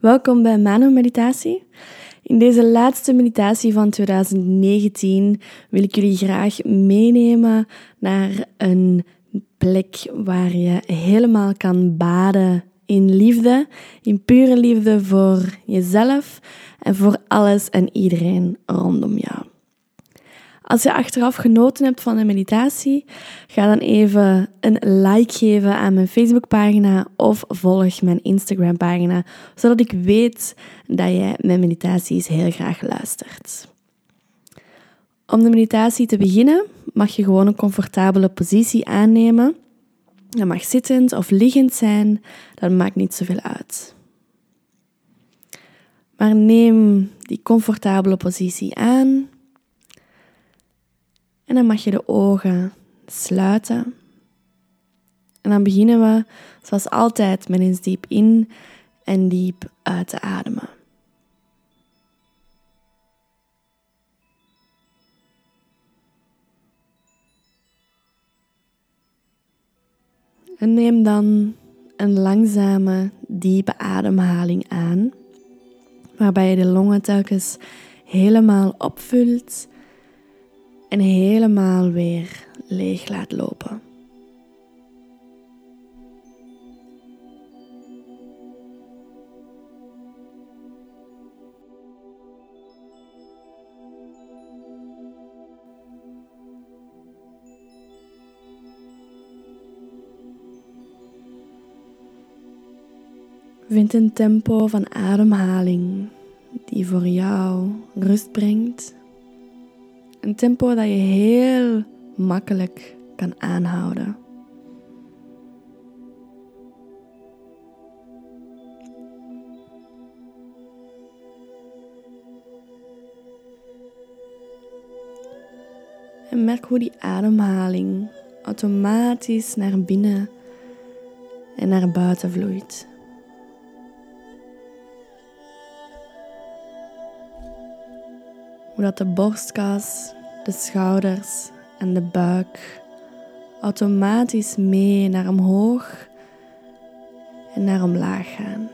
Welkom bij Mano Meditatie. In deze laatste meditatie van 2019 wil ik jullie graag meenemen naar een plek waar je helemaal kan baden in liefde, in pure liefde voor jezelf en voor alles en iedereen rondom jou. Als je achteraf genoten hebt van de meditatie, ga dan even een like geven aan mijn Facebookpagina of volg mijn Instagram-pagina, zodat ik weet dat jij mijn meditaties heel graag luistert. Om de meditatie te beginnen, mag je gewoon een comfortabele positie aannemen. Dat mag zittend of liggend zijn, dat maakt niet zoveel uit. Maar neem die comfortabele positie aan en dan mag je de ogen sluiten. En dan beginnen we, zoals altijd, met eens diep in en diep uit te ademen. En neem dan een langzame, diepe ademhaling aan, waarbij je de longen telkens helemaal opvult en helemaal weer leeg laat lopen. Vind een tempo van ademhaling die voor jou rust brengt een tempo dat je heel makkelijk kan aanhouden. En merk hoe die ademhaling automatisch naar binnen en naar buiten vloeit. Hoe dat de borstkas, de schouders en de buik automatisch mee naar omhoog en naar omlaag gaan.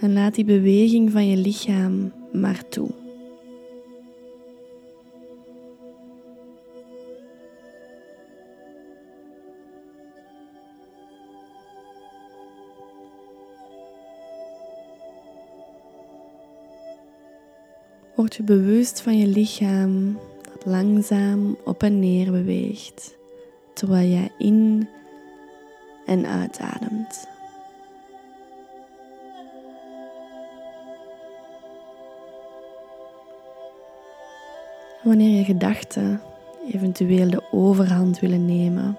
En laat die beweging van je lichaam maar toe. Word je bewust van je lichaam dat langzaam op en neer beweegt terwijl jij in en uitademt. Wanneer je gedachten eventueel de overhand willen nemen,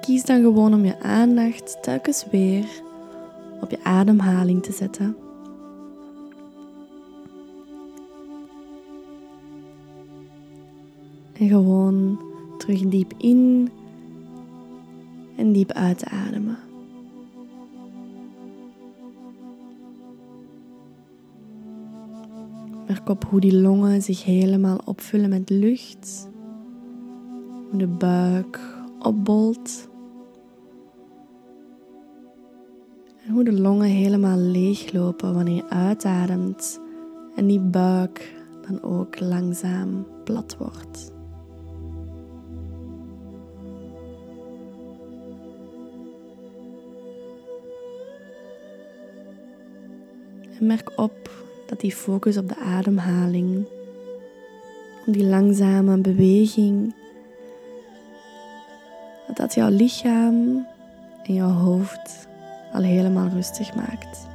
kies dan gewoon om je aandacht telkens weer op je ademhaling te zetten. En gewoon terug diep in en diep uit te ademen. Merk op hoe die longen zich helemaal opvullen met lucht. Hoe de buik opbolt. En hoe de longen helemaal leeglopen wanneer je uitademt en die buik dan ook langzaam plat wordt. En merk op dat die focus op de ademhaling, op die langzame beweging, dat dat jouw lichaam en jouw hoofd al helemaal rustig maakt.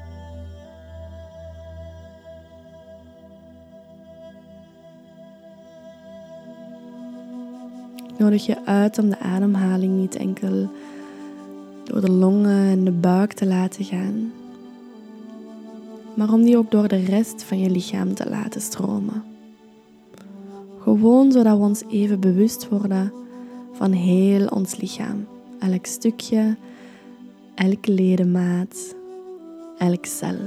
Nodig je uit om de ademhaling niet enkel door de longen en de buik te laten gaan, maar om die ook door de rest van je lichaam te laten stromen. Gewoon zodat we ons even bewust worden van heel ons lichaam. Elk stukje, elke ledemaat, elk cel.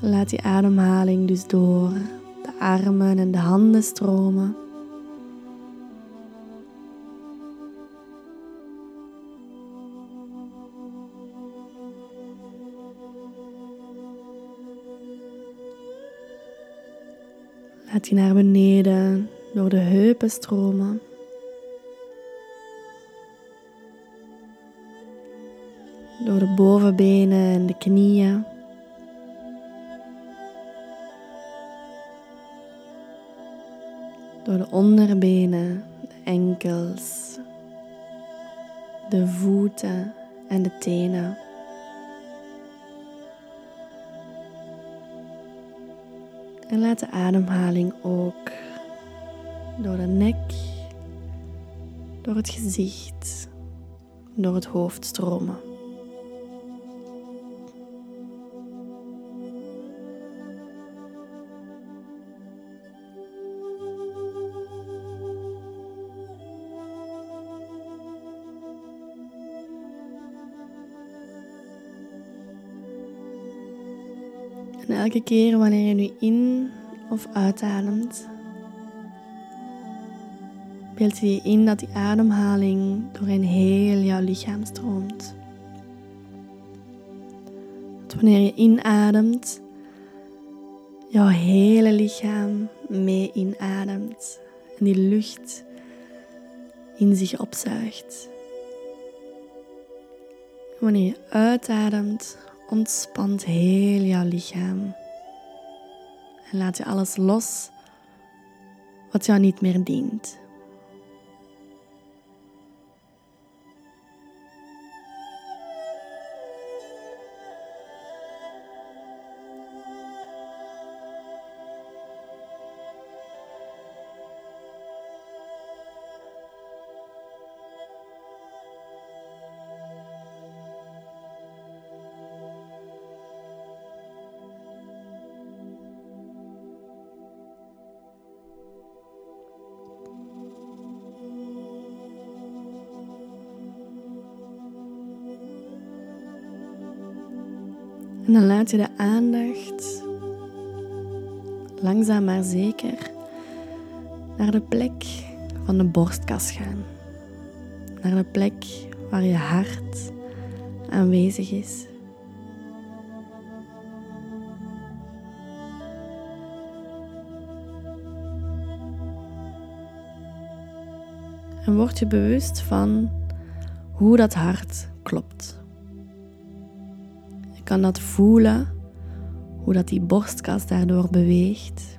Laat die ademhaling dus door de armen en de handen stromen. Laat die naar beneden door de heupen stromen. Door de bovenbenen en de knieën. Door de onderbenen, de enkels, de voeten en de tenen. En laat de ademhaling ook door de nek, door het gezicht, door het hoofd stromen. En elke keer wanneer je nu in of uitademt, beeld je in dat die ademhaling doorheen heel jouw lichaam stroomt. Dat wanneer je inademt, jouw hele lichaam mee inademt en die lucht in zich opzuigt. Wanneer je uitademt, ontspant heel jouw lichaam. En laat je alles los wat jou niet meer dient. En dan laat je de aandacht langzaam maar zeker naar de plek van de borstkas gaan. Naar de plek waar je hart aanwezig is. En word je bewust van hoe dat hart klopt. Kan dat voelen, hoe dat die borstkas daardoor beweegt.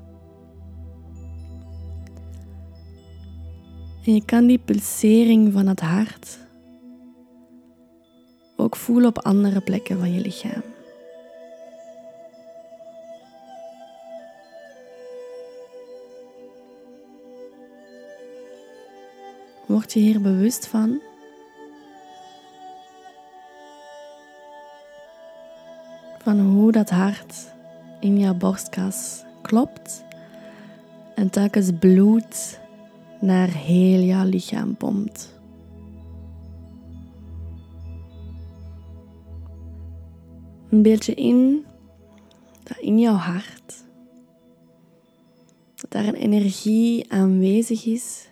En je kan die pulsering van het hart ook voelen op andere plekken van je lichaam. Word je hier bewust van van hoe dat hart in jouw borstkas klopt en telkens bloed naar heel jouw lichaam pompt. Een beetje in dat in jouw hart dat daar een energie aanwezig is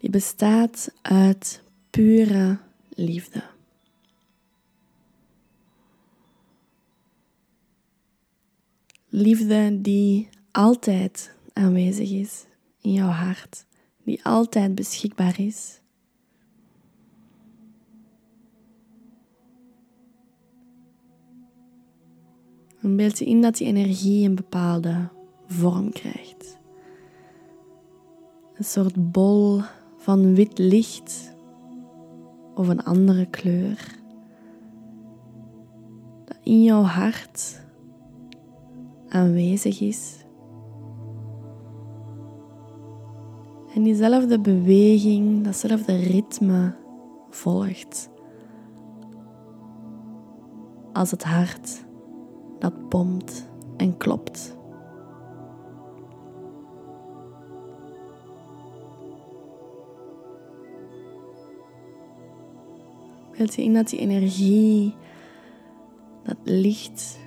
die bestaat uit pure liefde. Liefde die altijd aanwezig is in jouw hart, die altijd beschikbaar is. Een beeld in dat die energie een bepaalde vorm krijgt. Een soort bol van wit licht of een andere kleur. Dat in jouw hart aanwezig is. En diezelfde beweging, datzelfde ritme volgt. Als het hart dat pompt en klopt. Wilt je in dat die energie, dat licht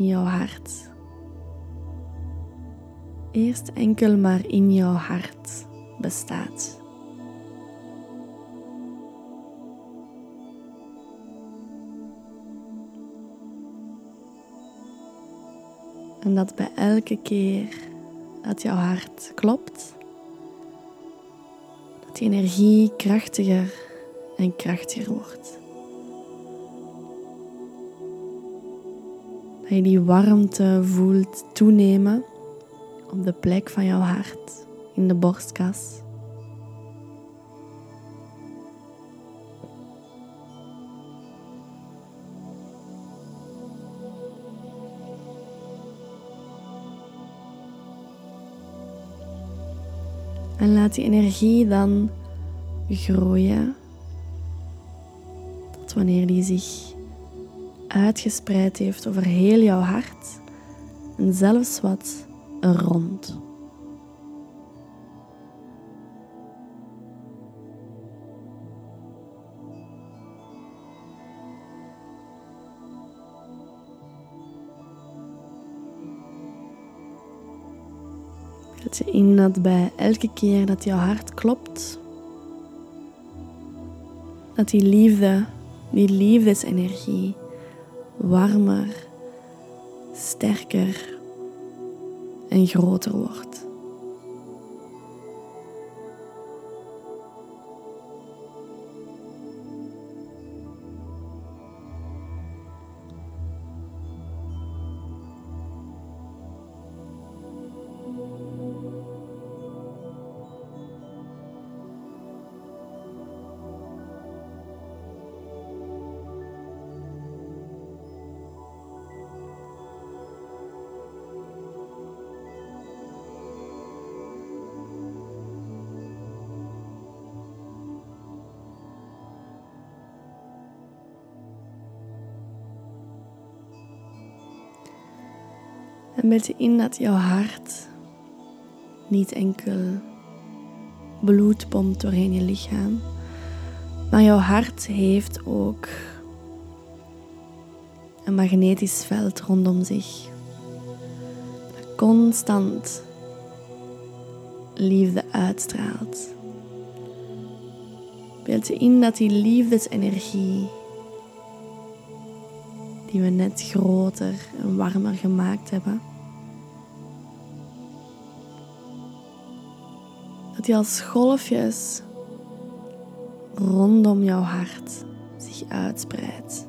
in jouw hart. Eerst enkel maar in jouw hart bestaat. En dat bij elke keer dat jouw hart klopt, dat die energie krachtiger en krachtiger wordt. Dat je die warmte voelt toenemen op de plek van jouw hart, in de borstkas. En laat die energie dan groeien. Tot wanneer die zich uitgespreid heeft over heel jouw hart en zelfs wat rond. Beeld je in dat bij elke keer dat jouw hart klopt, dat die liefde, die liefdesenergie warmer, sterker en groter wordt. En beeld je in dat jouw hart niet enkel bloed pompt doorheen je lichaam, maar jouw hart heeft ook een magnetisch veld rondom zich. Dat constant liefde uitstraalt. Beeld je in dat die liefdesenergie die we net groter en warmer gemaakt hebben, als golfjes rondom jouw hart zich uitspreidt.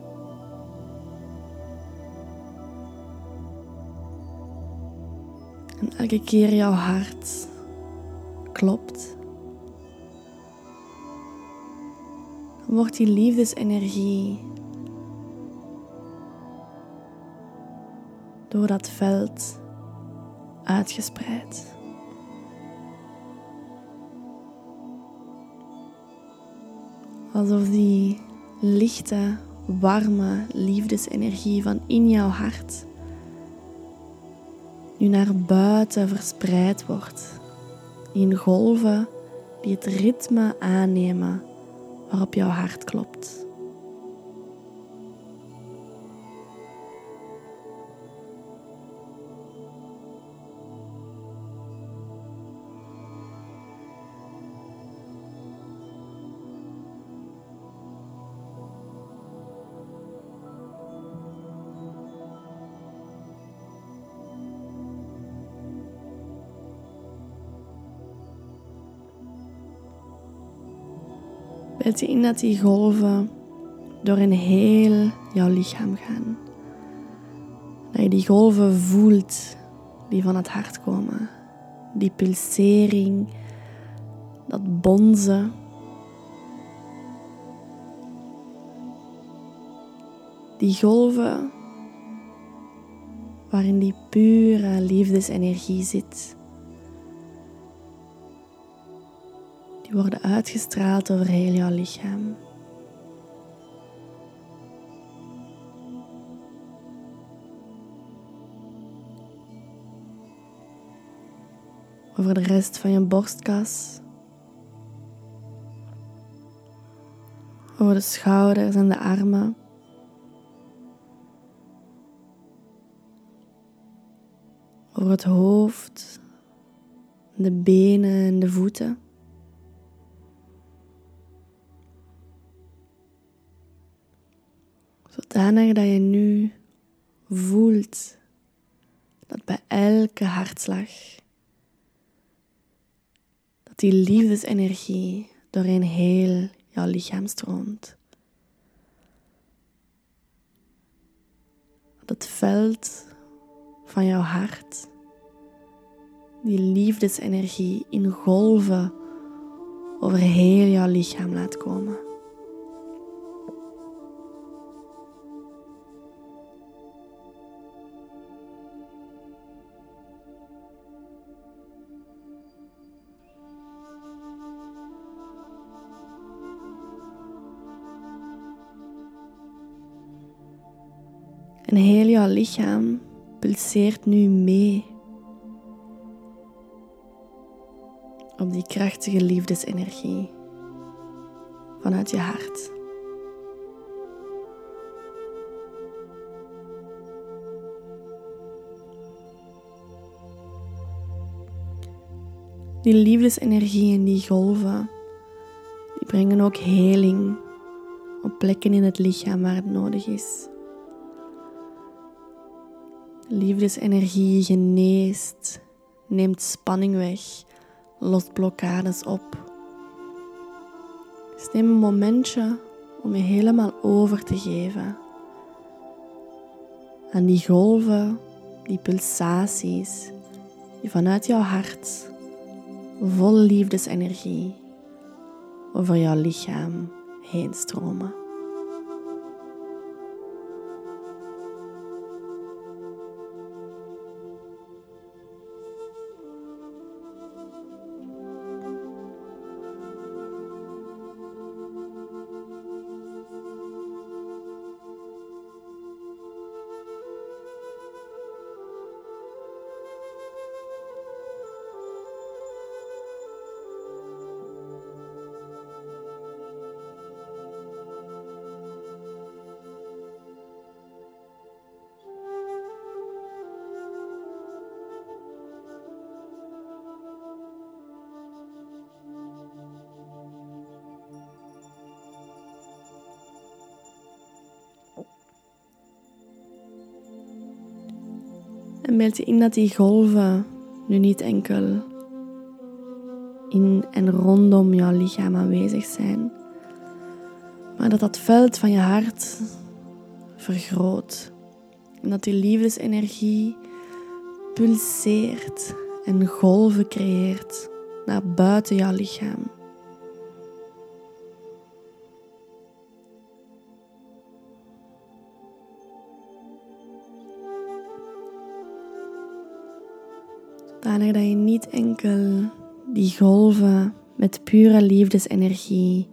En elke keer jouw hart klopt, dan wordt die liefdesenergie door dat veld uitgespreid. Alsof die lichte, warme liefdesenergie van in jouw hart nu naar buiten verspreid wordt. In golven die het ritme aannemen waarop jouw hart klopt. Beeld je in dat die golven door een heel jouw lichaam gaan. Dat je die golven voelt die van het hart komen. Die pulsering, dat bonzen. Die golven waarin die pure liefdesenergie zit. Die worden uitgestraald over heel jouw lichaam. Over de rest van je borstkas. Over de schouders en de armen. over het hoofd, de benen en de voeten. Zodanig dat je nu voelt dat bij elke hartslag dat die liefdesenergie doorheen heel jouw lichaam stroomt. Dat het veld van jouw hart die liefdesenergie in golven over heel jouw lichaam laat komen. En heel jouw lichaam pulseert nu mee op die krachtige liefdesenergie vanuit je hart. Die liefdesenergie en die golven, die brengen ook heling op plekken in het lichaam waar het nodig is. Liefdesenergie geneest, neemt spanning weg, lost blokkades op. Dus neem een momentje om je helemaal over te geven aan die golven, die pulsaties, die vanuit jouw hart vol liefdesenergie over jouw lichaam heen stromen. En beeld je in dat die golven nu niet enkel in en rondom jouw lichaam aanwezig zijn, maar dat dat veld van je hart vergroot. En dat die liefdesenergie pulseert en golven creëert naar buiten jouw lichaam. Zodanig dat je niet enkel die golven met pure liefdesenergie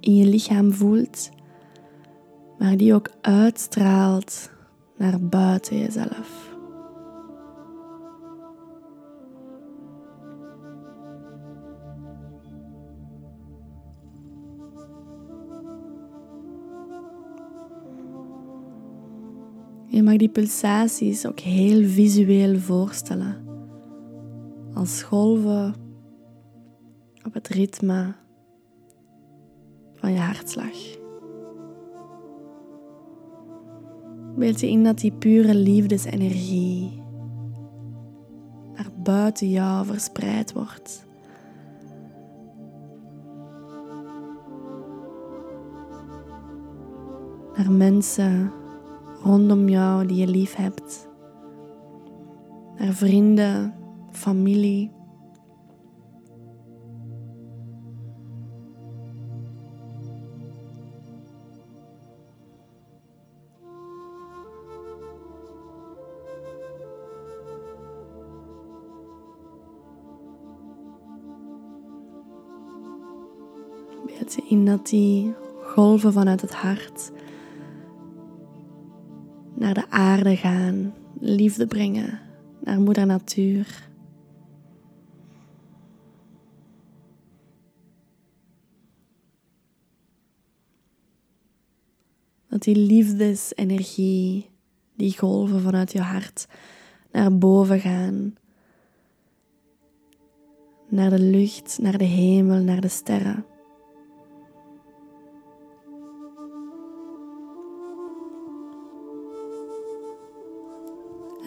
in je lichaam voelt, maar die ook uitstraalt naar buiten jezelf. Je mag die pulsaties ook heel visueel voorstellen als golven op het ritme van je hartslag. Beeld je in dat die pure liefdesenergie naar buiten jou verspreid wordt. Naar mensen rondom jou die je lief hebt. Naar vrienden familie. Beeld je in dat die golven vanuit het hart naar de aarde gaan, liefde brengen naar moeder natuur. Die liefdesenergie, die golven vanuit je hart, naar boven gaan. Naar de lucht, naar de hemel, naar de sterren.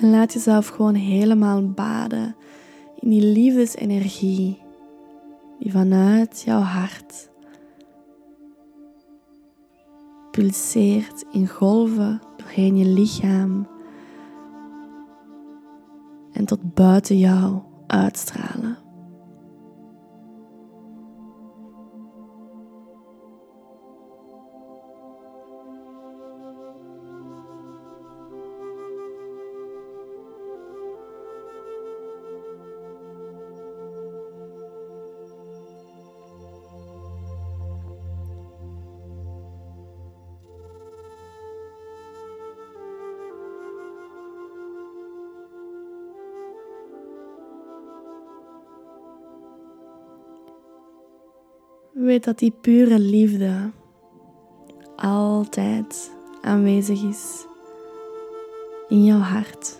En laat jezelf gewoon helemaal baden in die liefdesenergie die vanuit jouw hart in golven doorheen je lichaam en tot buiten jou uitstralen. Weet dat die pure liefde altijd aanwezig is in jouw hart.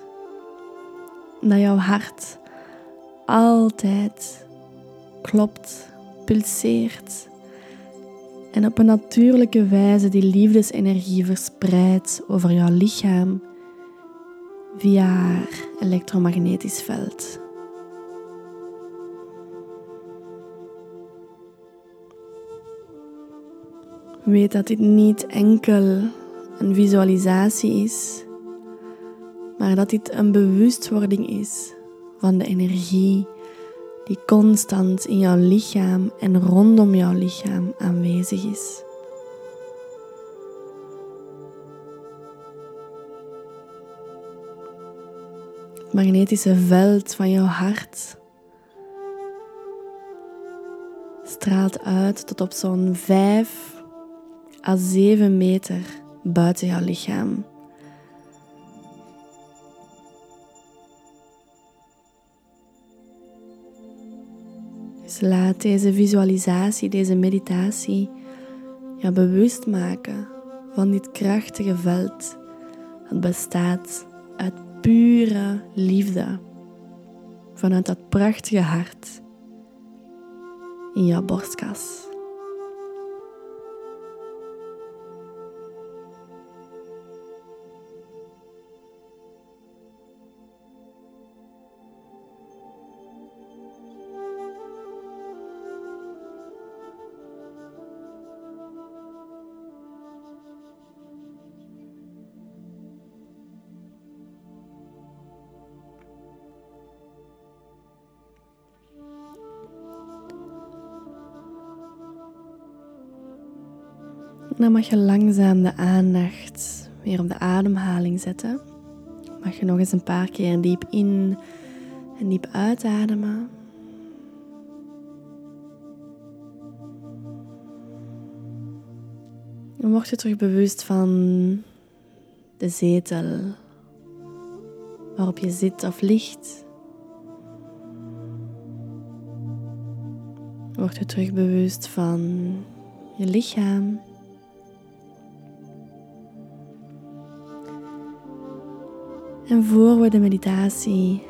Dat jouw hart altijd klopt, pulseert en op een natuurlijke wijze die liefdesenergie verspreidt over jouw lichaam via haar elektromagnetisch veld. Weet dat dit niet enkel een visualisatie is, maar dat dit een bewustwording is van de energie die constant in jouw lichaam en rondom jouw lichaam aanwezig is. Het magnetische veld van jouw hart straalt uit tot op zo'n 5 à 7 meter buiten jouw lichaam. Dus laat deze visualisatie, deze meditatie je bewust maken van dit krachtige veld. Het bestaat uit pure liefde vanuit dat prachtige hart in jouw borstkas. Dan mag je langzaam de aandacht weer op de ademhaling zetten. Mag je nog eens een paar keer diep in en diep uitademen. En word je terug bewust van de zetel waarop je zit of ligt. Word je terug bewust van je lichaam. En voor we de meditatie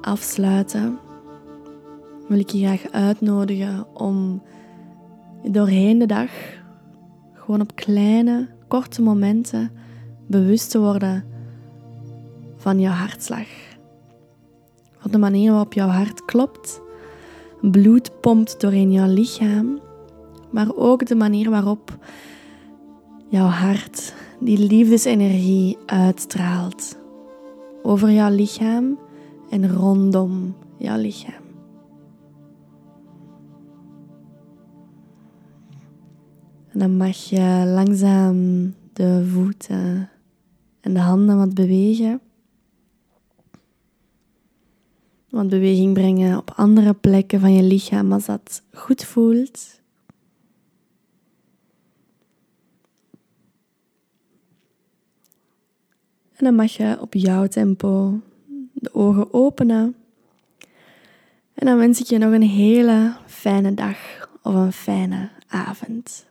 afsluiten, wil ik je graag uitnodigen om doorheen de dag gewoon op kleine, korte momenten bewust te worden van jouw hartslag. Van de manier waarop jouw hart klopt, bloed pompt doorheen jouw lichaam, maar ook de manier waarop jouw hart die liefdesenergie uitstraalt over jouw lichaam en rondom jouw lichaam. En dan mag je langzaam de voeten en de handen wat bewegen. Wat beweging brengen op andere plekken van je lichaam als dat goed voelt. En dan mag je op jouw tempo de ogen openen. En dan wens ik je nog een hele fijne dag of een fijne avond.